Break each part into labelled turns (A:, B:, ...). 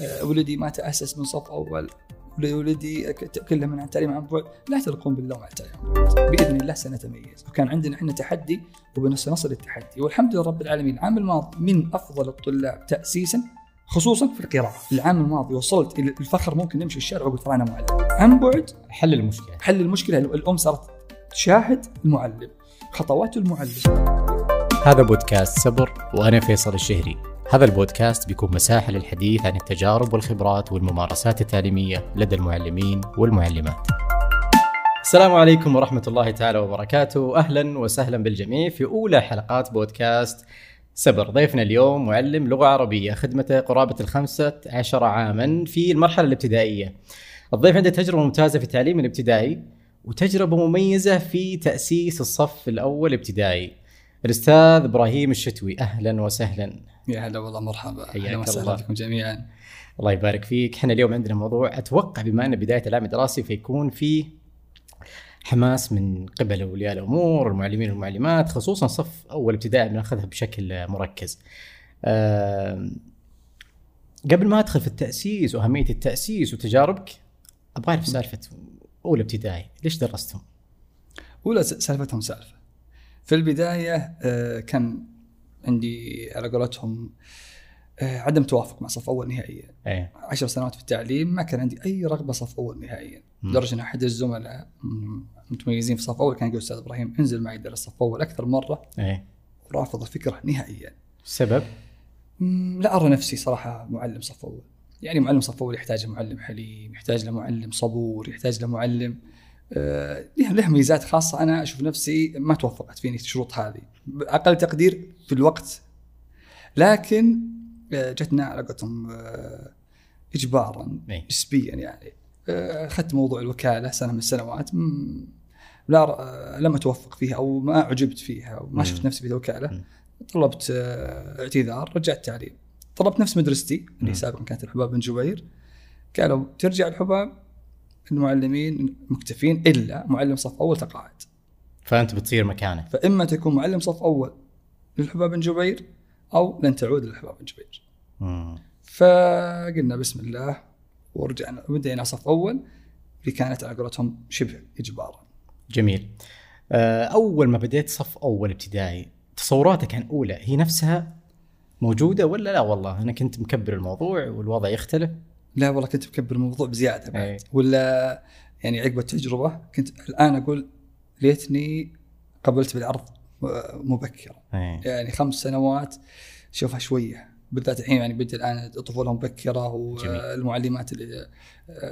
A: آه، ولدي ما تاسس من صف أول. ولدي كله من التعليم عن بعد. لا تلقون باللوم على التعليم عن بعد بإذن الله سنتميز. وكان عندنا إحنا تحدي وبنصل التحدي. والحمد لله رب العالمين. العام الماضي من أفضل الطلاب تاسيسا خصوصا في القراءة. العام الماضي وصلت إلى الفخر ممكن نمشي الشارع وقلت ترى أنا معلم. عن بعد
B: حل المشكلة.
A: حل المشكلة. الأم صارت تشاهد المعلم. خطوات المعلم.
B: هذا بودكاست صبر وأنا فيصل الشهري. هذا البودكاست بيكون مساحة للحديث عن التجارب والخبرات والممارسات التعليمية لدى المعلمين والمعلمات. السلام عليكم ورحمة الله تعالى وبركاته. أهلا وسهلا بالجميع في أولى حلقات بودكاست سبر ضيفنا اليوم معلم لغة عربية خدمته قرابة الخمسة عشر عاما في المرحلة الابتدائية. الضيف عنده تجربة ممتازة في التعليم الابتدائي وتجربة مميزة في تأسيس الصف الأول ابتدائي الأستاذ إبراهيم الشتوي أهلا وسهلا
A: يا هلا والله مرحبا
B: حياك
A: الله بكم جميعا
B: الله يبارك فيك إحنا اليوم عندنا موضوع أتوقع بما أن بداية العام الدراسي فيكون في حماس من قبل أولياء الأمور المعلمين والمعلمات خصوصا صف أول ابتدائي بناخذها بشكل مركز. قبل ما أدخل في التأسيس وأهمية التأسيس وتجاربك أبغى أعرف سالفة أولى ابتدائي ليش درستهم؟
A: أولى سالفتهم سالفة. في البداية آه، كان عندي على قولتهم آه، عدم توافق مع صف أول نهائيا.
B: أيه.
A: عشر سنوات في التعليم ما كان عندي أي رغبة صف أول نهائيا. لدرجة إن أحد الزملاء متميزين في صف أول كان يقول أستاذ إبراهيم انزل معي درس صف أول أكثر مرة.
B: إيه.
A: ورافض الفكرة نهائيا.
B: السبب؟
A: لا أرى نفسي صراحة معلم صف أول. يعني معلم صف أول يحتاج معلم حليم، يحتاج له معلم صبور، يحتاج له معلم آه، له ميزات خاصة. أنا أشوف نفسي ما توفقت فيني الشروط هذه. أقل تقدير في الوقت. لكن آه، جتنا على قولتهم آه، اجبارا نسبيا يعني. أخذت موضوع الوكالة سنة من السنوات. لا لم أتوفق فيها أو ما أعجبت فيها وما شفت نفسي في الوكالة. طلبت اعتذار رجعت تعليم طلبت نفس مدرستي اللي سابقا كانت الحباب بن جبير. قالوا ترجع الحباب؟ المعلمين مكتفين إلا معلم صف أول تقاعد.
B: فأنت بتصير مكانه
A: فإما تكون معلم صف أول للحباب بن جبير أو لن تعود للحباب بن جبير. فقلنا بسم الله ورجعنا بدينا صف أول اللي كانت على قولتهم شبه إجبارا.
B: جميل. آه، أول ما بديت صف أول ابتدائي تصوراتك عن أولى هي نفسها موجودة ولا لا؟ والله أنا كنت مكبر الموضوع والوضع يختلف.
A: لا والله كنت مكبر الموضوع بزيادة بعد إيه. ولا يعني عقب التجربة كنت الآن أقول ليتني قبلت بالعرض مبكرا
B: أي.
A: يعني خمس سنوات شوفها شوية بالذات الحين يعني بدي الآن الطفوله مبكرة والمعلمات اللي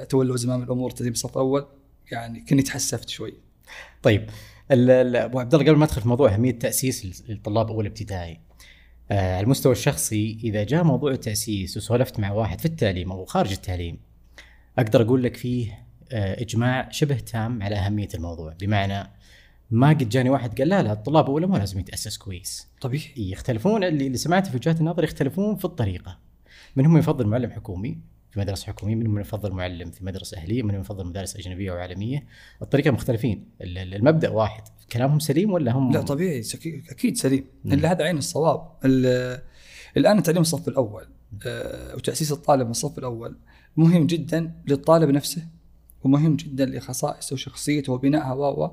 A: تولوا زمام الأمور تدريب الصف الأول يعني كني تحسفت شوي.
B: طيب أبو عبد الله قبل ما أدخل في موضوع أهمية تأسيس الطلاب أول ابتدائي على المستوى الشخصي إذا جاء موضوع التأسيس وسولفت مع واحد في التعليم أو خارج التعليم أقدر أقول لك فيه آه، إجماع شبه تام على أهمية الموضوع. بمعنى ما قد جاني واحد قال لا لا الطلاب اولى ما لازم يتأسس كويس.
A: طبيعي.
B: يختلفون اللي, اللي سمعته في وجهات النظر يختلفون في الطريقة. منهم يفضل معلم حكومي في مدرسة حكومية منهم يفضل معلم في مدرسة أهلية منهم يفضل مدارس أجنبية وعالميه الطريقة مختلفين المبدأ واحد. كلامهم سليم ولا هم
A: لا طبيعي أكيد سليم إلا هذا عين الصواب الآن تعليم الصف الأول آه، وتأسيس الطالب من الصف الأول مهم جدا للطالب نفسه ومهم جدا لخصائصه وشخصيته وبنائها و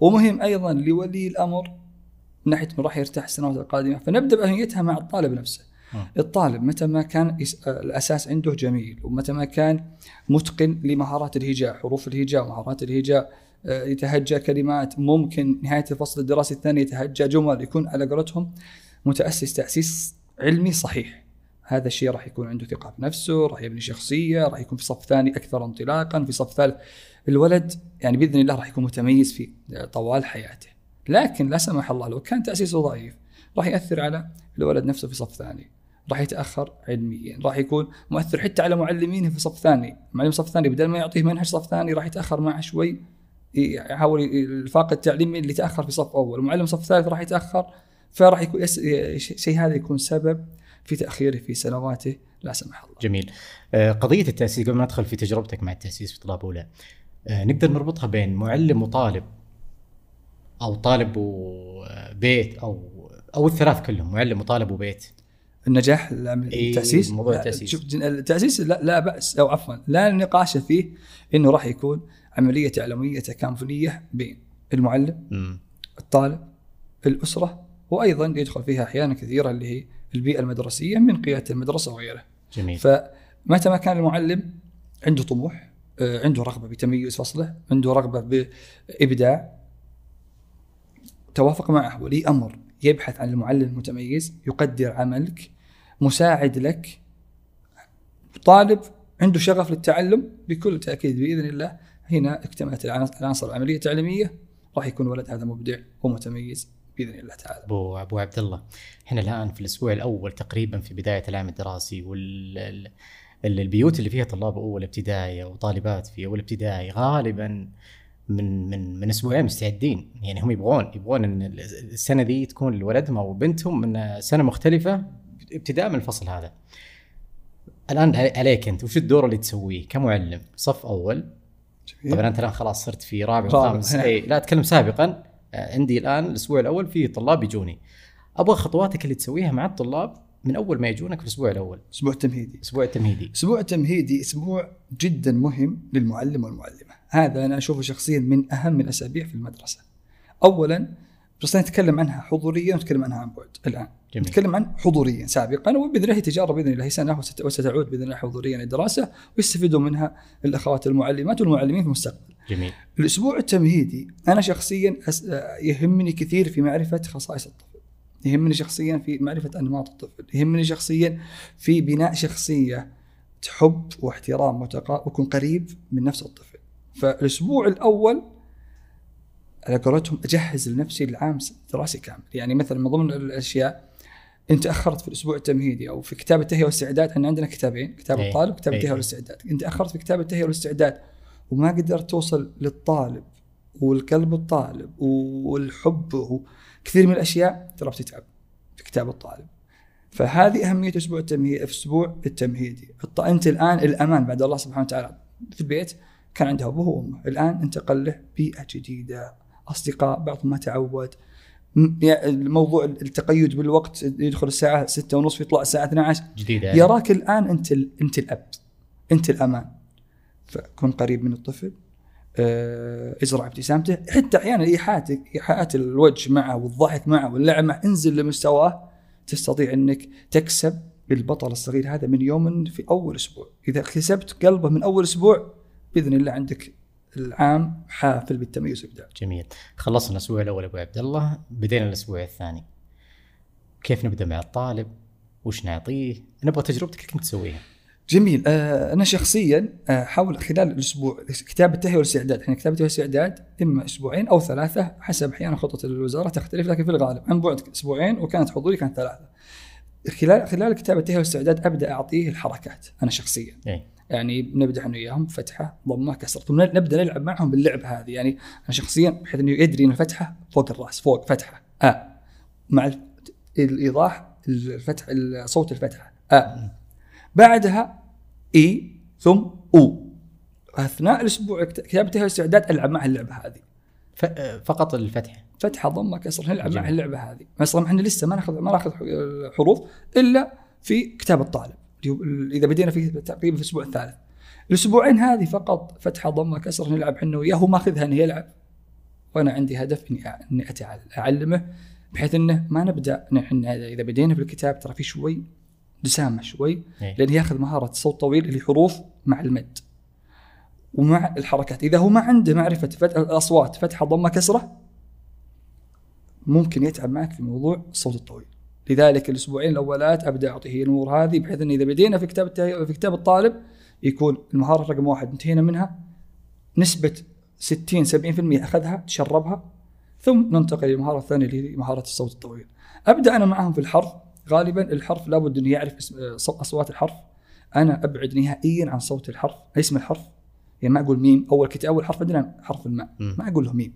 A: ومهم أيضا لولي الأمر من ناحية انه راح يرتاح السنوات القادمة فنبدأ بأهميتها مع الطالب نفسه. آه. الطالب متى ما كان الأساس عنده جميل ومتى ما كان متقن لمهارات الهجاء، حروف الهجاء ومهارات الهجاء يتهجى كلمات. ممكن نهاية الفصل الدراسي الثاني يتهجى جمل يكون على قولتهم متأسس تأسيس علمي صحيح. هذا الشيء راح يكون عنده ثقة بنفسه راح يبني شخصية راح يكون في صف ثاني أكثر انطلاقا في صف ثالث. الولد يعني بإذن الله راح يكون متميز في طوال حياته. لكن لا سمح الله لو كان تأسيسه ضعيف راح يأثر على الولد نفسه في صف ثاني. راح يتأخر علميا راح يكون مؤثر حتى على معلمينه في صف ثاني. معلم صف ثاني بدل ما يعطيه منهج صف ثاني راح يتأخر معه شوي يحاول الفاق التعليمي اللي تأخر في صف أول ومعلم صف ثالث راح يتأخر فراح يكون الشيء هذا يكون سبب في تأخيره في سنواته لا سمح الله.
B: جميل. آه، قضية التأسيس قبل ما ندخل في تجربتك مع التأسيس في طلاب أولى آه، نقدر نربطها بين معلم وطالب أو طالب وبيت أو أو الثلاث كلهم معلم وطالب وبيت.
A: النجاح
B: إيه،
A: التأسيس
B: موضوع
A: لا،
B: التأسيس.
A: شوف التأسيس لا, لا بأس أو عفوا لا نقاش فيه إنه راح يكون عملية تعليميه تكاملية بين المعلم
B: مم.
A: الطالب الأسرة وأيضا يدخل فيها أحيانا كثيره اللي هي البيئة المدرسية من قيادة المدرسة وغيره
B: جميل.
A: فمتى ما كان المعلم عنده طموح آه، عنده رغبة بتميز فصله عنده رغبة بإبداع توافق معه ولي أمر يبحث عن المعلم المتميز يقدر عملك مساعد لك طالب عنده شغف للتعلم بكل تأكيد بإذن الله. هنا اكتملت العناصر العملية التعليمية راح يكون الولد هذا مبدع ومتميز بإذن الله تعالى.
B: ابو أبو عبد الله إحنا الآن في الأسبوع الأول تقريبا في بداية العام الدراسي وال ال- ال- البيوت اللي فيها طلاب أول ابتدائي وطالبات في أول ابتدائي غالبا من من من أسبوعين مستعدين يعني هم يبغون يبغون إن ال- السنة دي تكون لولدهم أو بنتهم من سنة مختلفة ابتداء من الفصل هذا. الآن عليك أنت وش الدور اللي تسويه كمعلم صف أول طبعا أنت الآن خلاص صرت في رابع. وخامس. اي لا أتكلم سابقا. آه، عندي الآن الأسبوع الأول في طلاب يجوني. أبغى خطواتك اللي تسويها مع الطلاب من أول ما يجونك في الأسبوع الأول.
A: أسبوع تمهيدي.
B: الأسبوع التمهيدي
A: أسبوع تمهيدي أسبوع جدا مهم للمعلم والمعلمة. هذا أنا أشوفه شخصيا من أهم الأسابيع في المدرسة. اولا بس نتكلم عنها حضوريا ونتكلم عنها عن بعد الآن.
B: جميل.
A: نتكلم عن حضوريا سابقا وباذن الله هي تجارب بإذن الله سنه وست- وستعود بإذن الله حضوريا للدراسه ويستفيدوا منها الأخوات المعلمات والمعلمين في المستقبل.
B: جميل.
A: الأسبوع التمهيدي أنا شخصيا. يهمني كثير في معرفة خصائص الطفل. يهمني شخصيا في معرفة أنماط الطفل. يهمني شخصيا في بناء شخصية حب واحترام وتقا ويكون قريب من نفس الطفل. فالأسبوع الأول على قولتهم أجهز لنفسي للعام دراسي كامل. يعني مثلا من ضمن الأشياء أنت تاخرت في الأسبوع التمهيدي أو في كتاب التهيئة والإستعداد إحنا عندنا كتابين كتاب
B: أي.
A: الطالب وكتاب
B: أي.
A: التهيئة والإستعداد. أنت أخرت في كتاب التهيئة والإستعداد وما قدرت توصل للطالب والقلب الطالب والحب وكثير من الأشياء ترى بتتعب في كتاب الطالب. فهذه أهمية أسبوع التمهيد أسبوع التمهيدي. أنت الآن الأمان بعد الله سبحانه وتعالى في البيت كان عنده أبوه وأمه. الآن انتقل له بيئة جديدة. أصدقاء بعضهم ما تعود. الموضوع التقيد بالوقت يدخل الساعة 6 ونص يطلع الساعة 12
B: جديده يعني.
A: يراك الآن أنت أنت الأب أنت الأمان. فكن قريب من الطفل آه، ازرع ابتسامته. حتى أحيانا ايحاءاتك إيحاءات الوجه معه والضحك معه واللعب معه انزل لمستواه. تستطيع أنك تكسب البطل الصغير هذا من يوم في أول أسبوع. إذا كسبت قلبه من أول أسبوع بإذن الله عندك العام حافل بالتميز والإبداع.
B: جميل. خلصنا الأسبوع الأول أبو عبد الله بدينا الأسبوع الثاني. كيف نبدأ مع الطالب؟ وش نعطيه؟ نبغى تجربتك اللي كنت تسويها.
A: جميل. آه أنا شخصيا آه حاول خلال الأسبوع كتاب التهيئه والاستعداد. إحنا كتاب التهيئه والاستعداد اما أسبوعين أو ثلاثة حسب أحيانا خطط الوزارة تختلف لكن في الغالب عن بعد أسبوعين وكانت حضوري كانت ثلاثة. خلال خلال كتاب التهيئه والاستعداد أبدأ أعطيه الحركات أنا شخصيا.
B: اي
A: يعني نبدأ إحنا وياهم فتحة ضمة كسر. ثم نبدأ نلعب معهم باللعب هذه. يعني أنا شخصيا بحيث إنه يدري ان الفتحة فوق الرأس فوق فتحة. آ. مع ال- الإيضاح الفتح صوت الفتحة. آ. بعدها إي ثم أو. أثناء الأسبوع كتابة الاستعداد ألعب مع اللعبة هذه.
B: فقط الفتح
A: فتحة ضمة كسر. نلعب مع
B: جميل.
A: اللعبة هذه. مثلا إحنا لسه ما ناخذ ما ناخذ حروف إلا في كتاب الطالب. إذا بدينا في تقريبا في الأسبوع الثالث. الأسبوعين هذه فقط فتحة ضمة كسر نلعب إحنا وياه هو ماخذها إنه يلعب. وأنا عندي هدف إني إني أعلمه بحيث إنه ما نبدأ نحن إذا بدينا في الكتاب ترى في شوي دسامة شوي
B: إيه.
A: لأن ياخذ مهارة صوت طويل اللي حروف مع المد ومع الحركات. إذا هو ما عنده معرفة فتح الاصوات فتحة ضمة كسرة ممكن يتعب معك في موضوع الصوت الطويل. لذلك الأسبوعين الأولات أبدأ أعطيه الأمور هذه بحيث إن إذا بدينا في كتاب في كتاب الطالب يكون المهارة رقم واحد انتهينا منها نسبة 60 70% أخذها تشربها ثم ننتقل للمهاره الثانية اللي هي مهارة الصوت الطويل. أبدأ أنا معهم في الحرف. غالبا الحرف لابد إنه يعرف أصوات الحرف. أنا أبعد نهائيا عن صوت الحرف اسم الحرف. يعني ما أقول ميم. أول كتاب أول حرف عندنا حرف الماء. ما أقول له ميم.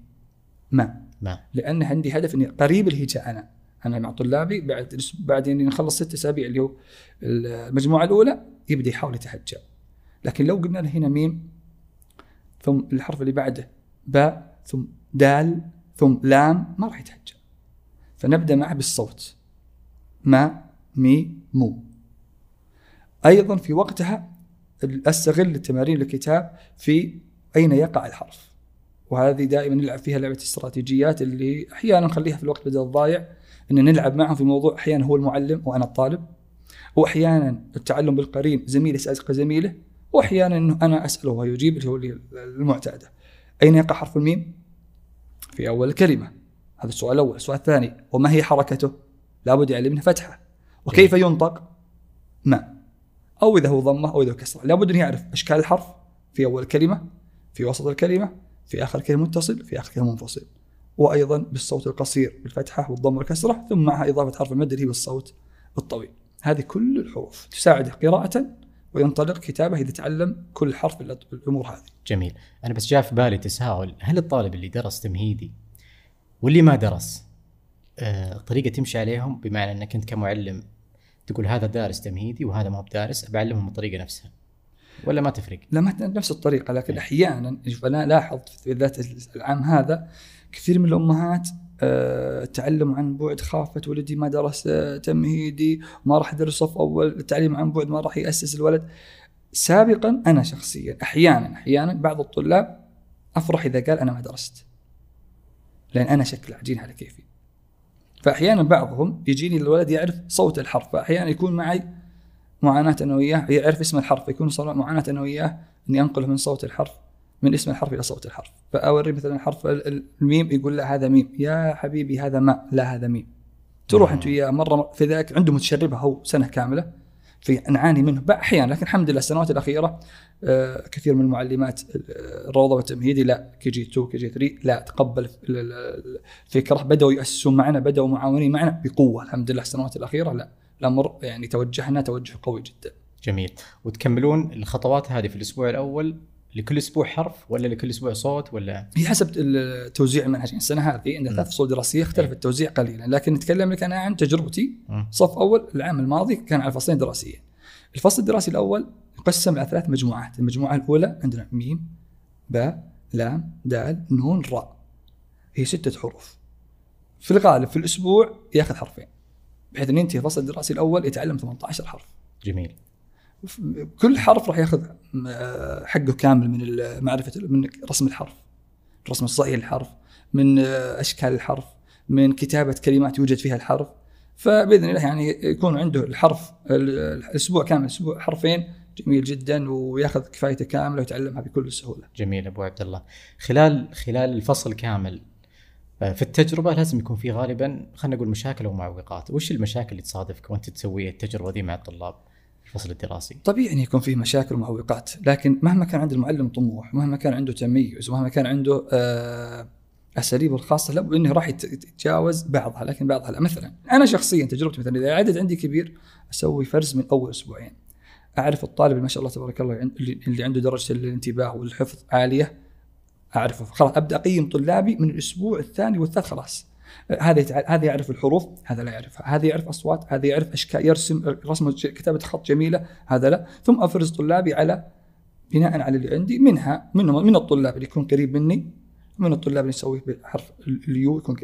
A: ما.
B: ما.
A: لأن عندي هدف إني قريب الهجاء أنا. أنا مع طلابي بعد بعد اني نخلص ست أسابيع اللي هو المجموعة الأولى يبدأ يحاول يتهجى لكن لو قلنا له هنا ميم ثم الحرف اللي بعده باء ثم دال ثم لام ما راح يتهجى فنبدأ معه بالصوت. ما مي مو. أيضا في وقتها أستغل التمارين الكتاب في أين يقع الحرف. وهذه دائما نلعب فيها لعبة الاستراتيجيات اللي أحيانا نخليها في الوقت بدل الضايع إن نلعب معهم في موضوع أحيانا هو المعلم وأنا الطالب واحيانا التعلم بالقرين زميل يسال زميله واحيانا إنه أنا أسأله ويجيب اللي هو المعتادة. أين يقع حرف الميم؟ في أول الكلمة. هذا السؤال الأول، السؤال الثاني. وما هي حركته؟ لابد يعلمنا فتحة. وكيف ينطق؟ ما. أو إذا هو ضمة أو إذا هو كسرة، لابد أن يعرف أشكال الحرف في أول الكلمة في وسط الكلمة في آخر كلمة متصل في آخر كلمة منفصل. وأيضا بالصوت القصير بالفتحة والضم والكسره ثم معها إضافة حرف المد اللي هي بالصوت الطويل. هذه كل الحروف. تساعده قراءة وينطلق كتابه اذا تعلم كل حرف الأمور هذه.
B: جميل، أنا بس جاء في بالي تساؤل، هل الطالب اللي درس تمهيدي واللي ما درس آه، طريقة تمشي عليهم؟ بمعنى إنك أنت كمعلم تقول هذا دارس تمهيدي وهذا ما هو بدارس بعلمهم الطريقة نفسها. ولا ما تفرق؟
A: لا ما نفس الطريقة لكن إيه. أحيانا أنا لاحظت بالذات العام هذا كثير من الأمهات آه، تعلم عن بعد خافت ولدي ما درس تمهيدي ما راح يدرس صف أول التعليم عن بعد ما راح يأسس الولد سابقا أنا شخصيا أحيانا أحيانا بعض الطلاب أفرح إذا قال أنا ما درست لأن أنا شكل عجين على كيفي فاحيانا بعضهم يجيني الولد يعرف صوت الحرف فاحيانا يكون معي معاناة أنا وياه يعرف اسم الحرف يكون صار معاناة أنا وياه إني أنقله من صوت الحرف من اسم الحرف إلى صوت الحرف. فأوري مثلا حرف الميم يقول لا هذا ميم. يا حبيبي هذا مَ لا هذا ميم. تروح أنت وياه مرة في ذاك عنده متشربة هو سنة كاملة. في نعاني منه أحيانا لكن الحمد لله السنوات الأخيرة آه، كثير من المعلمات الروضه والتمهيدي لا كي جي 2 كي جي 3 لا تقبل الفكرة بدأوا يأسسون معنا بدأوا معاونين معنا بقوة الحمد لله السنوات الأخيرة لا الأمر يعني توجهنا توجه قوي جدا.
B: جميل وتكملون الخطوات هذه في الأسبوع الأول لكل أسبوع حرف ولا لكل أسبوع صوت ولا؟
A: هي حسب توزيع المنهج. يعني السنة هذه عندنا ثلاث فصول دراسية اختلف إيه. التوزيع قليلا لكن نتكلم لك أنا عن تجربتي. صف أول العام الماضي كان على فصلين دراسيين الفصل الدراسي الأول يقسم على ثلاث مجموعات. المجموعة الأولى عندنا ميم باء لام دال نون راء. هي ستة حروف. في الغالب في الأسبوع ياخذ حرفين بحيث إن ينتهي الفصل الدراسي الأول يتعلم 18 حرف.
B: جميل.
A: كل حرف راح ياخذ حقه كامل من معرفة من رسم الحرف الرسم الصحيح للحرف من أشكال الحرف من كتابة كلمات يوجد فيها الحرف فبإذن الله يعني يكون عنده الحرف الأسبوع كامل أسبوع حرفين جميل جدا وياخذ كفايته كاملة ويتعلمها بكل سهولة.
B: جميل أبو عبد الله. خلال خلال الفصل كامل آه، في التجربة لازم يكون في غالبا خلينا نقول مشاكل أو معوقات، وش المشاكل اللي تصادفك وأنت تسوي التجربة دي مع الطلاب؟ الفصل الدراسي.
A: طبيعي أن يكون فيه مشاكل ومعوقات لكن مهما كان عند المعلم طموح مهما كان عنده تميز ومهما كان عنده آه أساليبه الخاصة له أنه راح يتجاوز بعضها لكن بعضها لا. مثلا أنا شخصيا تجربتي مثلا إذا عدد عندي كبير أسوي فرز من أول أسبوعين. أعرف الطالب اللي ما شاء الله تبارك الله اللي عنده درجة الانتباه والحفظ عالية أعرفه خلاص أبدأ أقيم طلابي من الأسبوع الثاني والثالث خلاص. هذا هذا يعرف الحروف هذا لا يعرفها. هذا يعرف أصوات هذا يعرف أشكال يرسم رسم كتابة خط جميلة هذا لا. ثم أفرز طلابي على بناء على اللي عندي منها منهم من الطلاب اللي يكون قريب مني من الطلاب اللي نسويه بحرف اليو يكون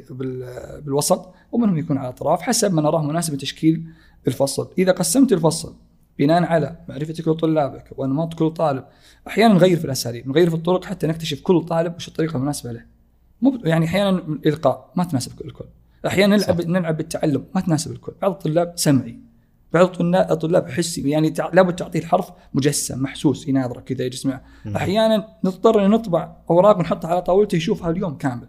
A: بالوسط ومنهم يكون على الاطراف حسب ما نراه مناسب لتشكيل الفصل. إذا قسمت الفصل بناء على معرفتك لطلابك وانماط كل طالب أحيانا نغير في الأساليب نغير في الطرق حتى نكتشف كل طالب وش الطريقة المناسبة له. مو يعني أحيانا الالقاء ما تناسب الكل. أحيانا نلعب صح. نلعب بالتعلم ما تناسب الكل. بعض الطلاب سمعي. بعض الطلاب حسي. يعني لابد تعطيه الحرف مجسم محسوس يناظره كذا يسمع أحيانا نضطر نطبع أوراق ونحطها على طاولته يشوفها اليوم كامل.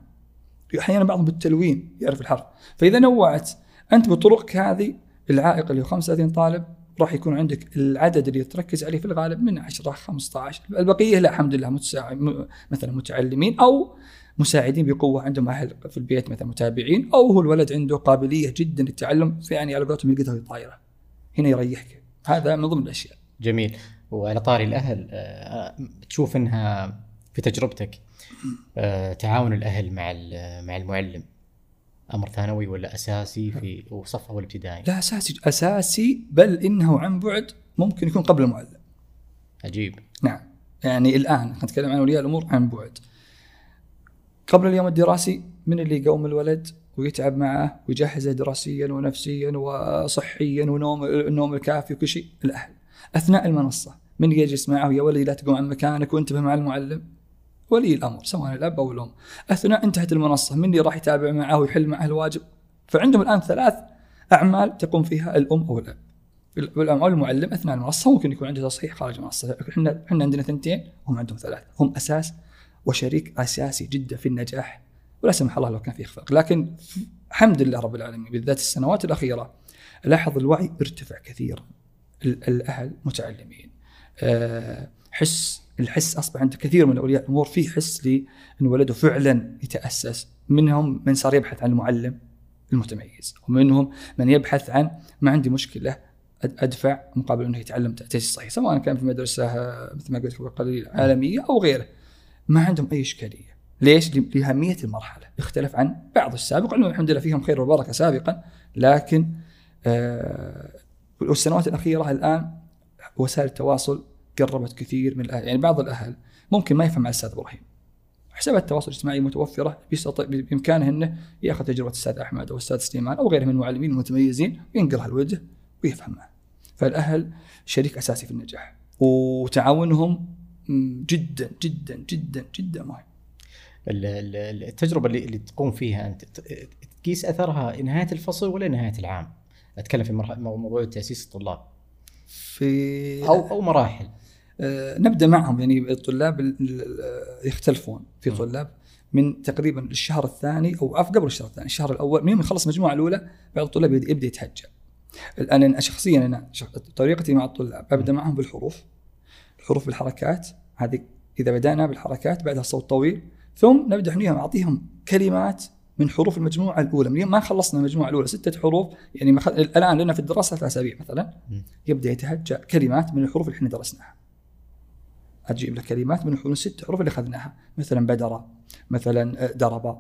A: أحيانا بعضهم بالتلوين يعرف الحرف. فإذا نوعت أنت بطرقك هذه العائق اللي هو 35 طالب راح يكون عندك العدد اللي تركز عليه في الغالب من 10 15 البقية لا الحمد لله متساعد مثلا متعلمين أو مساعدين بقوة عندهم أهل في البيت مثلا متابعين أو هو الولد عنده قابلية جدا للتعلم يعني على قولتهم يلقطها طايره هنا يريحك هذا من ضمن الأشياء
B: جميل وعلى طاري الأهل آه، تشوف إنها في تجربتك آه، تعاون الأهل مع مع المعلم أمر ثانوي ولا أساسي في وصف اول ابتدائي؟
A: لا أساسي أساسي بل إنه عن بعد ممكن يكون قبل المعلم.
B: عجيب.
A: نعم يعني الآن نتكلم عن اولياء الأمور عن بعد. قبل اليوم الدراسي من اللي يقوم الولد ويتعب معه ويجهزه دراسيا ونفسيا وصحيا ونوم النوم الكافي وكل شيء؟ الأهل. أثناء المنصة. من يجلس معه؟ يا ولدي لا تقوم عن مكانك وانتبه مع المعلم. ولي الأمر سواء الأب أو الأم. أثناء انتهت المنصة من اللي راح يتابع معه ويحل معه الواجب؟ فعندهم الآن ثلاث أعمال تقوم فيها الأم أو الأب. أو المعلم أثناء المنصة ممكن يكون عنده تصحيح خارج المنصة. إحنا إحنا عندنا اثنتين هم عندهم ثلاث. هم أساس وشريك أساسي جدا في النجاح ولا سمح الله لو كان في اخفاق لكن الحمد لله رب العالمين بالذات السنوات الأخيرة لاحظ الوعي ارتفع كثيرا. الأهل متعلمين. أه حس الحس أصبح عند كثير من اولياء الأمور في حس لأن ولده فعلا يتأسس منهم من صار يبحث عن المعلم المتميز ومنهم من يبحث عن ما عندي مشكلة أدفع مقابل إنه يتعلم تأسيس صحيح سواء كان في مدرسة مثل ما قلت قليل عالمية أو غيره. ما عندهم أي إشكالية. ليش؟ لأهمية المرحلة. اختلف عن بعض السابق. الحمد لله فيهم خير وبركة سابقا. لكن آه والسنوات الأخيرة الآن وسائل التواصل قربت كثير من الأهل. يعني بعض الأهل ممكن ما يفهم على الأستاذ إبراهيم. حسابات التواصل الاجتماعي متوفرة. بيستطيع بإمكانه إنه يأخذ تجربة الأستاذ أحمد أو الأستاذ سليمان أو غيره من المعلمين المتميزين وينقلها لوجهه ويفهمها. فالأهل شريك أساسي في النجاح. وتعاونهم جدا جدا جدا جدا مهم.
B: التجربة اللي, اللي تقوم فيها أنت تقيس أثرها نهاية الفصل ولا نهاية العام؟ أتكلم في موضوع تأسيس الطلاب.
A: في
B: أو أو مراحل.
A: آه، نبدأ معهم يعني الطلاب يختلفون في طلاب من تقريبا الشهر الثاني أو قبل الشهر الثاني الشهر الأول من يوم يخلص المجموعه الأولى بعض الطلاب يبدأ يتهجى الآن أنا شخصيا أنا طريقتي مع الطلاب أبدأ معهم بالحروف الحروف بالحركات. هذه إذا بدأنا بالحركات بعدها الصوت طويل. ثم نبدأ إحنا أعطيهم كلمات من حروف المجموعة الأولى. من ما خلصنا المجموعة الأولى ستة حروف. يعني مخ... الآن لنا في الدراسة ثلاث أسابيع مثلا. يبدأ يتهجى كلمات من الحروف اللي إحنا درسناها. أجيب له كلمات من الحروف الست حروف اللي أخذناها. مثلا بدر مثلا درب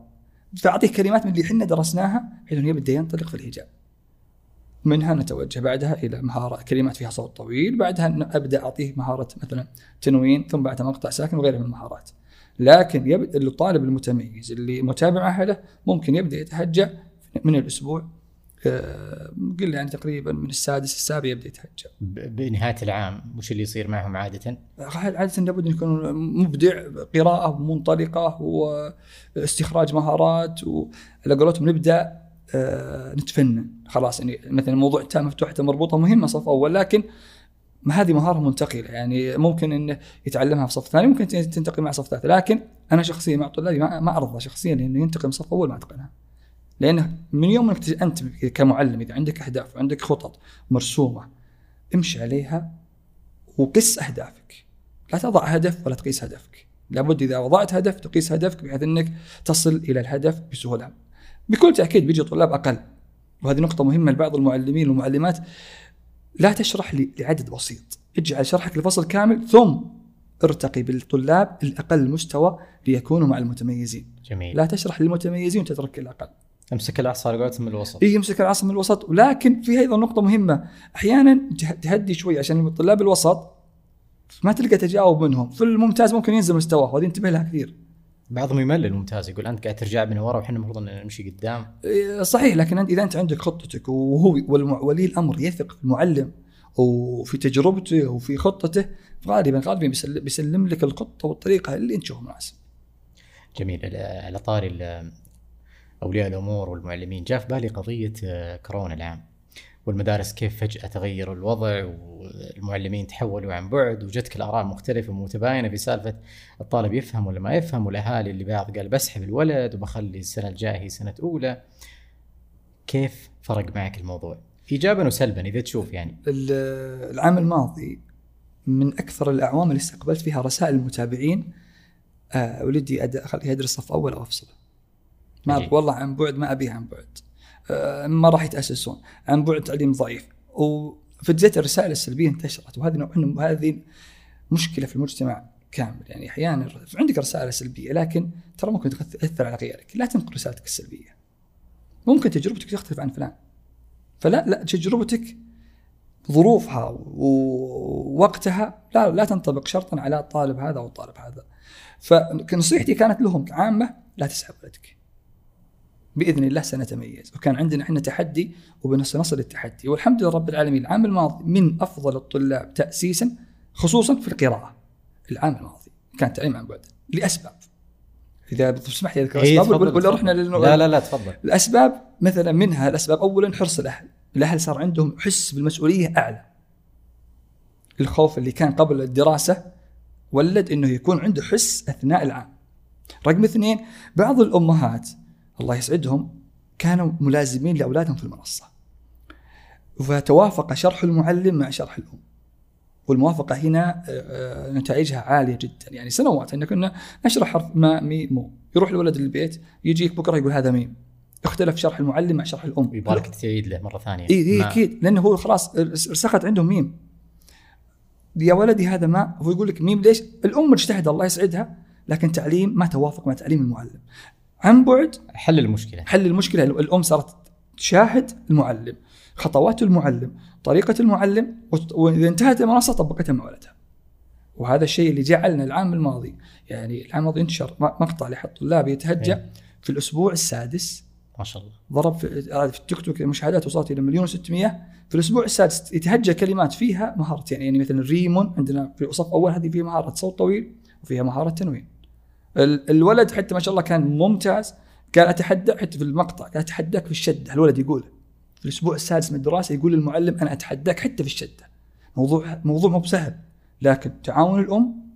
A: فأعطيه كلمات من اللي إحنا درسناها بحيث يبدأ ينطلق في الهجاء منها نتوجه بعدها إلى مهارة كلمات فيها صوت طويل بعدها أبدأ أعطيه مهارة مثلا تنوين ثم بعدها مقطع ساكن وغيرها من المهارات لكن يبدا الطالب المتميز اللي متابع أهله ممكن يبدأ يتهجى من الأسبوع آه، قل يعني تقريبا من السادس السابع يبدأ يتهجى.
B: بنهاية العام وش اللي يصير معهم عادة؟
A: عادة لابد أن يكون مبدع قراءة منطلقة واستخراج مهارات وعلى قولتهم نبدأ آه، نتفنن. خلاص يعني مثلا موضوع التاء مفتوحه مربوطة مهمه صف أول لكن ما هذه مهاره منتقلة. يعني ممكن إنه يتعلمها في صف ثاني ممكن تنتقل مع صف ثالث لكن أنا شخصيا مع طلابي ما أرضى شخصيا إنه ينتقل من صف أول ما أتقنها. لأنه من يوم إنك أنت كمعلم إذا عندك أهداف وعندك خطط مرسومة امشي عليها وقس أهدافك. لا تضع هدف ولا تقيس هدفك. لابد إذا وضعت هدف تقيس هدفك بحيث إنك تصل إلى الهدف بسهولة. بكل تأكيد بيجي طلاب أقل. وهذه نقطة مهمة لبعض المعلمين والمعلمات. لا تشرح لعدد بسيط. اجعل شرحك لفصل كامل ثم ارتقي بالطلاب الأقل مستوى ليكونوا مع المتميزين.
B: جميل.
A: لا تشرح للمتميزين وتترك الأقل.
B: امسك العصا قولتهم من الوسط.
A: اي يمسك العصا من الوسط. ولكن في أيضا نقطه مهمة. أحيانا تهدي شوي عشان طلاب الوسط ما تلقى تجاوب منهم. في الممتاز ممكن ينزل مستواه. وهذه انتبه لها كثير.
B: بعضهم يمل الممتاز يقول أنت قاعد ترجع من ورا وحنا المفروض نمشي قدام.
A: إيه، صحيح لكن إذا أنت عندك خطتك وهو ولي الأمر يثق في المعلم وفي تجربته وفي خطته غالبا غالبا بيسلم, بيسلم لك الخطة والطريقة اللي أنت تشوفها مناسب.
B: جميل. على طاري أولياء الأمور والمعلمين جاء في بالي قضية آه، كورونا العام. والمدارس كيف فجأة تغير الوضع والمعلمين تحولوا عن بعد وجتك الآراء مختلفة ومتباينة في سالفة الطالب يفهم ولا ما يفهم والأهالي اللي بعض قال بسحب الولد وبخلي السنة الجاية هي سنة أولى. كيف فرق معك الموضوع؟ ايجابا وسلبا إذا تشوف يعني.
A: العام الماضي من أكثر الأعوام اللي استقبلت فيها رسائل المتابعين آه ولدي اخليه يدرس صف أول أو افصله ما والله عن بعد ما ابيه عن بعد. آه ما راح يتأسسون. عن بعد تعليم ضعيف. وفجأة الرسائل السلبية انتشرت. وهذه هذه مشكلة في المجتمع كامل. يعني أحيانا عندك رسائل سلبية لكن ترى ممكن تأثر على غيرك. لا تنقل رسالتك السلبية. ممكن تجربتك تختلف عن فلان. فلا لا تجربتك ظروفها ووقتها لا لا تنطبق شرطا على الطالب هذا أو الطالب هذا. فنصيحتي كانت لهم عامة لا تسحب ولدك. بإذن الله سنتميز. وكان عندنا إحنا تحدي وبنصل التحدي. والحمد لله رب العالمين العام الماضي من أفضل الطلاب تاسيسا خصوصا في القراءة. العام الماضي كان تعليم عن بعد لأسباب. إذا تسمح لي أذكر
B: إيه، أسباب
A: ولا. رحنا
B: لا لا لا تفضل.
A: الأسباب مثلا منها الأسباب اولا حرص الأهل، الأهل صار عندهم حس بالمسؤولية أعلى. الخوف اللي كان قبل الدراسة ولد إنه يكون عنده حس أثناء العام. رقم اثنين بعض الأمهات الله يسعدهم كانوا ملازمين لأولادهم في المنصة. فتوافق شرح المعلم مع شرح الأم. والموافقة هنا آه، آه، نتائجها عالية جدا. يعني سنوات إن كنا نشرح حرف مَ مِ مُ. يروح الولد للبيت يجيك بكرة يقول هذا ميم. اختلف شرح المعلم مع شرح الأم.
B: يبغى لك تعيد له مرة ثانية.
A: اي اي أكيد. لأنه هو خلاص رسخت عندهم ميم. يا ولدي هذا ما هو يقول لك ميم ليش؟ الأم مجتهده الله يسعدها لكن تعليم ما توافق مع تعليم المعلم. عن بعد
B: حل المشكلة.
A: حل المشكلة. الأم صارت تشاهد المعلم خطوات المعلم طريقة المعلم وإذا انتهت المنصة طبقتها مع ولدها. وهذا الشيء اللي جعلنا العام الماضي يعني العام الماضي انتشر مقطع لاحد الطلاب يتهجى
B: إيه.
A: في الأسبوع السادس.
B: ما شاء الله.
A: ضرب في, في التيك توك المشاهدات وصلت إلى مليون و600 في الأسبوع السادس يتهجى كلمات فيها مهارتين يعني مثلا ريمون عندنا في صف أول هذه فيها مهارة صوت طويل وفيها مهارة تنوين. الولد حتى ما شاء الله كان ممتاز. قال اتحدى حتى في المقطع قال أتحداك في الشدة. الولد يقول في الأسبوع السادس من الدراسة يقول للمعلم أنا أتحداك حتى في الشدة. موضوع موضوع مو بسهل. لكن تعاون الأم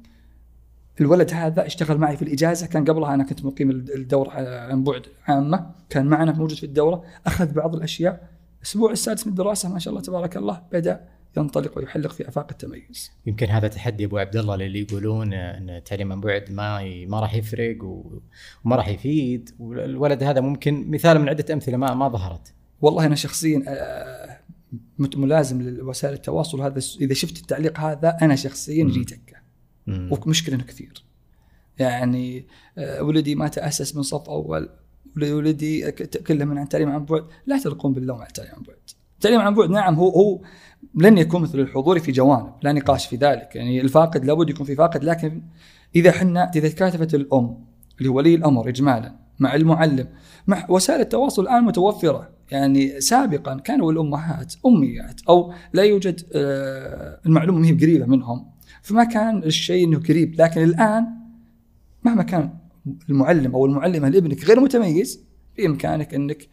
A: الولد هذا اشتغل معي في الإجازة. كان قبلها أنا كنت مقيم الدورة عن بعد عامة. كان معنا موجود في الدورة. أخذ بعض الأشياء. الأسبوع السادس من الدراسة ما شاء الله تبارك الله بدأ ينطلق ويحلق في أفاق التميز.
B: يمكن هذا تحدي أبو عبد الله للي يقولون إن التعليم عن بعد ما ي- ما راح يفرق و- وما راح يفيد. والولد هذا ممكن مثال من عدة أمثلة ما ما ظهرت.
A: والله أنا شخصيا آه، ملازم لوسائل التواصل هذا. إذا شفت التعليق هذا أنا شخصيا. جيتك إنه كثير. يعني آه، ولدي ما تأسس من صف أول. ول- ولدي من عن تعليم عن بعد. لا تلقون باللوم على التعليم عن بعد. التعليم عن بعد نعم هو هو لن يكون مثل الحضور في جوانب لا نقاش في ذلك. يعني الفاقد لابد يكون في فاقد لكن إذا حنا إذا تكاتفت الأم اللي هو ولي الأمر اجمالا مع المعلم مع وسائل التواصل الآن متوفرة. يعني سابقا كانوا الأمهات أميات أو لا يوجد آه، المعلومة ما هي قريبة منهم. فما كان الشيء إنه قريب لكن الآن مهما كان المعلم أو المعلمة لابنك غير متميز بإمكانك إنك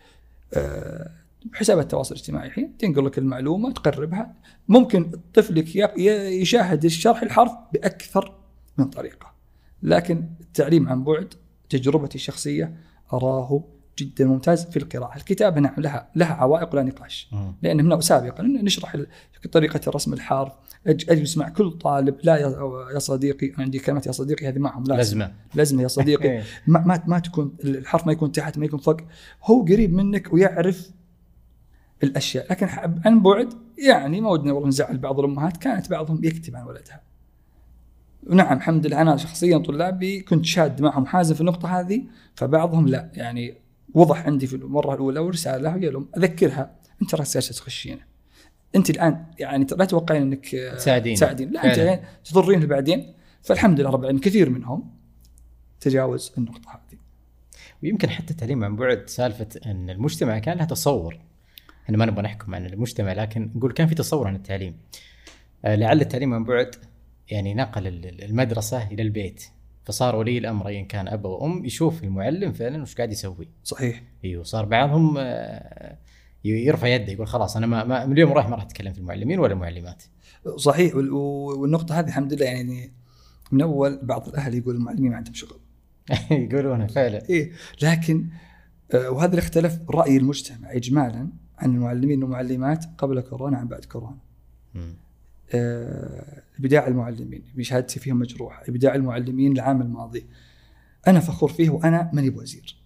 A: بحساب التواصل الاجتماعي. الحين تنقل لك المعلومة تقربها. ممكن طفلك يشاهد الشرح الحرف بأكثر من طريقة. لكن التعليم عن بعد تجربتي الشخصية أراه جدا ممتاز في القراءة. الكتابه نعم لها لها عوائق لا نقاش. لأن هنا سابقا نشرح طريقة الرسم الحرف أجلس مع كل طالب. لا يا- صديقي عندي كلمه يا صديقي هذه معهم. لازم
B: لازمه
A: لازم يا صديقي.
B: إيه.
A: ما, ما ما تكون الحرف ما يكون تحت ما يكون فوق. هو قريب منك ويعرف الأشياء. لكن عن بعد يعني ما ودنا والله نزعل بعض الأمهات كانت بعضهم يكتب عن ولدها. ونعم الحمد لله. أنا شخصيا طلابي كنت شاد معهم حازم في النقطة هذه فبعضهم لا. يعني وضح عندي في المرة الأولى ورسالة ويا الأم أذكرها أنت راس جالسة تخشينا أنت الآن يعني لا تتوقعين أنك
B: تساعدين.
A: تساعدين لا
B: أنت.
A: يعني تضرين بعدين. فالحمد لله رب العالمين كثير منهم تجاوز النقطة هذه.
B: ويمكن حتى التعليم عن بعد سالفة أن المجتمع كان له تصور. إحنا ما نبغى نحكم عن المجتمع لكن نقول كان في تصور عن التعليم. آه، لعل التعليم عن بعد يعني نقل ال- المدرسة إلى البيت. فصار ولي الأمر ايا كان أب أو ام يشوف المعلم فعلا وش قاعد يسوي.
A: صحيح.
B: أيوه صار بعضهم آه، يرفع يده يقول خلاص أنا ما, ما من اليوم رايح ما راح أتكلم في المعلمين ولا المعلمات
A: صحيح وال- والنقطة هذه الحمد لله يعني من أول بعض الأهل يقول المعلمين ما عندهم شغل.
B: يقولونها فعلا.
A: إيه لكن آه، وهذا اللي اختلف رأي المجتمع اجمالا عن المعلمين والمعلمات قبل كورونا عن بعد كورونا. آه، إبداع المعلمين بشهادتي فيهم مجروحة إبداع المعلمين العام الماضي. أنا فخور فيه وأنا ماني بوزير.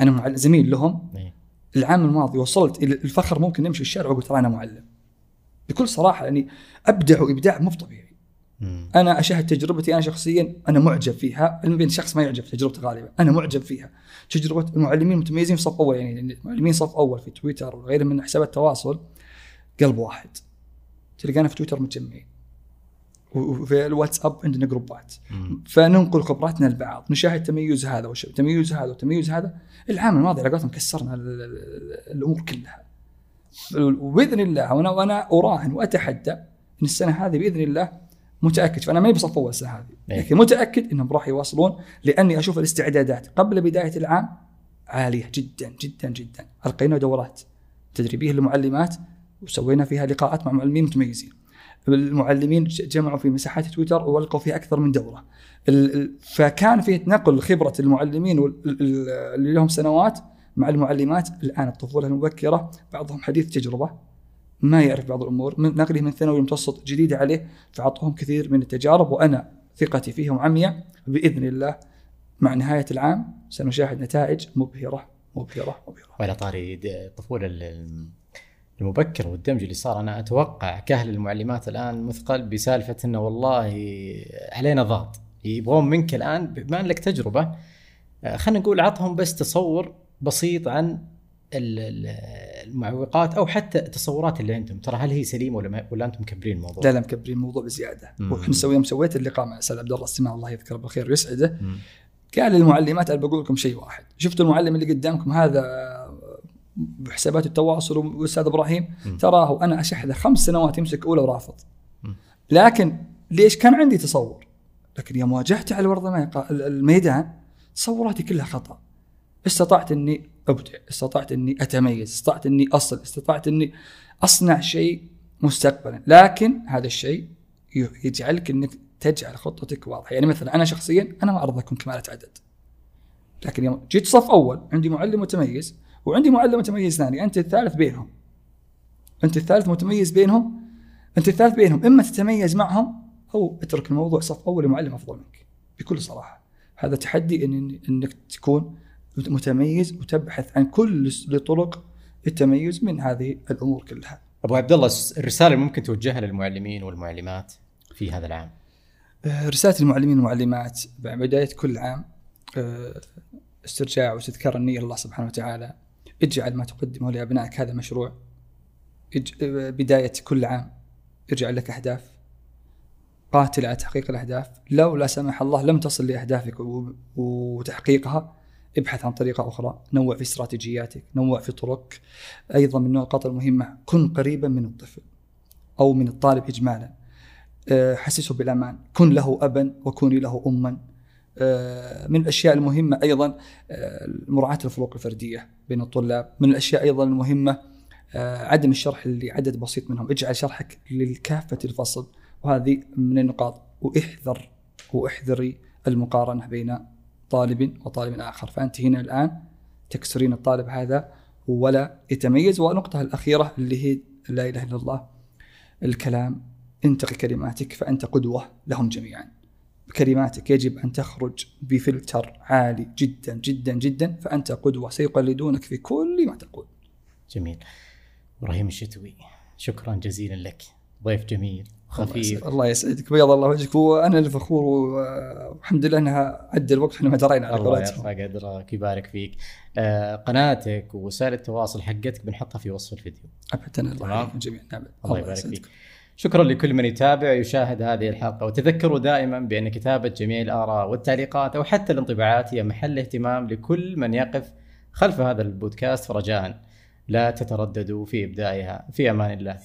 A: أنا زميل لهم.
B: إيه.
A: العام الماضي وصلت إلى الفخر ممكن نمشي الشارع واقول ترى أنا معلم. بكل صراحة يعني ابدعوا ابداع مو طبيعي.
B: مم.
A: أنا أشاهد تجربتي أنا شخصيا أنا معجب فيها. بين شخص ما يعجب تجربته غالبا. أنا معجب فيها. تجربة المعلمين المتميزين في صف أول يعني المعلمين صف أول في تويتر وغيره من حسابات التواصل قلب واحد. تلقانا في تويتر متجمعين. وفي الواتساب عندنا جروبات.
B: مم.
A: فننقل خبراتنا لبعض نشاهد تميز هذا وتميز هذا وتميز هذا. العام الماضي على قولتهم كسرنا ال- ال- الأمور كلها. وبإذن الله وأنا وأنا أراهن وأتحدى إن السنة هذه بإذن الله متأكد فأنا ماني بصف اول السنة هذه.
B: إيه.
A: لكن متأكد إنهم راح يواصلون لأني أشوف الاستعدادات قبل بداية العام عالية جدا جدا جدا. ألقينا دورات تدريبية للمعلمات وسوينا فيها لقاءات مع معلمين متميزين. المعلمين جمعوا في مساحات تويتر وألقوا فيها أكثر من دورة. فكان في نقل خبرة المعلمين اللي لهم سنوات مع المعلمات. الآن الطفولة المبكرة بعضهم حديث تجربة. ما يعرف بعض الأمور من نقله من ثانوي متوسط جديده عليه فاعطوهم كثير من التجارب وأنا ثقتي فيهم عمياء بإذن الله. مع نهاية العام سنشاهد نتائج مبهرة مبهرة مبهرة.
B: وعلى طاري الطفوله ال- المبكره والدمج اللي صار. أنا أتوقع كأهل المعلمات الآن مثقل بسالفة إنه والله علينا ضغط. يبغون منك الآن بما ان لك تجربة. آه، خلينا نقول عطهم بس تصور بسيط عن المعوقات أو حتى التصورات اللي عندهم ترى هل هي سليمة ولا ما ولا أنتم مكبرين الموضوع؟
A: لا لا مكبرين الموضوع بزيادة. وإحنا يوم سويت اللقاء مع الاستاذ عبد الله السماع الله يذكره بالخير ويسعده. قال للمعلمات أنا بقول لكم شيء واحد شفتوا المعلم اللي قدامكم هذا بحسابات التواصل والأستاذ
B: إبراهيم.
A: تراه أنا اشحذه خمس سنوات يمسك أولى ورافض. لكن ليش كان عندي تصور لكن يوم واجهته على الميقا- الميدان تصوراتي كلها خطأ استطعت إني أبدع. استطعت أني أتميز. استطعت أني أصل. استطعت أني أصنع شيء مستقبلا. لكن هذا الشيء يجعلك أنك تجعل خطتك واضحة. يعني مثلا أنا شخصيا أنا ما أرضى أكون كمالة عدد. لكن يوم جيت صف أول عندي معلم متميز وعندي معلم متميز ثاني. أنت الثالث بينهم. أنت الثالث متميز بينهم. أنت الثالث بينهم. إما تتميز معهم أو اترك الموضوع صف أول لمعلم أفضل منك. بكل صراحة. هذا تحدي إن إنك تكون متميز وتبحث عن كل طرق التميز من هذه الأمور كلها.
B: أبو عبد الله الرسالة اللي ممكن توجهها للمعلمين والمعلمات في هذا العام؟
A: آه، رسالة المعلمين والمعلمات بعد بداية كل عام آه، استرجاع واستذكار النية لله سبحانه وتعالى. اجعل ما تقدمه لأبنائك هذا مشروع. آه، بداية كل عام اجعل لك أهداف. قاتل على تحقيق الأهداف. لو لا سمح الله لم تصل لأهدافك و- وتحقيقها ابحث عن طريقة أخرى. نوع في استراتيجياتك نوع في طرق. أيضا من النقاط المهمة كن قريبا من الطفل أو من الطالب إجمالا. آه، حسسه بالأمان، كن له ابا وكوني له اما. آه، من الأشياء المهمة أيضا آه، مراعاة الفروق الفردية بين الطلاب، من الأشياء أيضا المهمة آه، عدم الشرح لعدد بسيط منهم، اجعل شرحك للكافة الفصل. وهذه من النقاط. وإحذر وإحذري المقارنة بين طالب وطالب آخر، فأنت هنا الآن تكسرين الطالب هذا ولا يتميز. والنقطة الأخيرة اللي هي لا إله إلا الله الكلام. انتقي كلماتك فأنت قدوة لهم جميعا. كلماتك يجب أن تخرج بفلتر عالي جدا جدا جدا فأنت قدوة. سيقلدونك في كل ما تقول.
B: جميل. إبراهيم الشتوي شكرا جزيلا لك. ضيف جميل. خفيف.
A: الله يسعدك. بيض الله وجهك. وأنا الفخور والحمد لله إنها عدى الوقت إحنا ما درينا على
B: الله يرفع قدرك يبارك فيك. آه قناتك ووسائل التواصل حقتك بنحطها في وصف الفيديو.
A: أبدا. الله. يحفظكم جميعا. نعم
B: الله يبارك. فيك. شكرا لكل من يتابع ويشاهد هذه الحلقة. وتذكروا دائما بأن كتابة جميع الآراء والتعليقات أو حتى الانطباعات هي محل اهتمام لكل من يقف خلف هذا البودكاست. فرجاء لا تترددوا في إبدائها في أمان الله.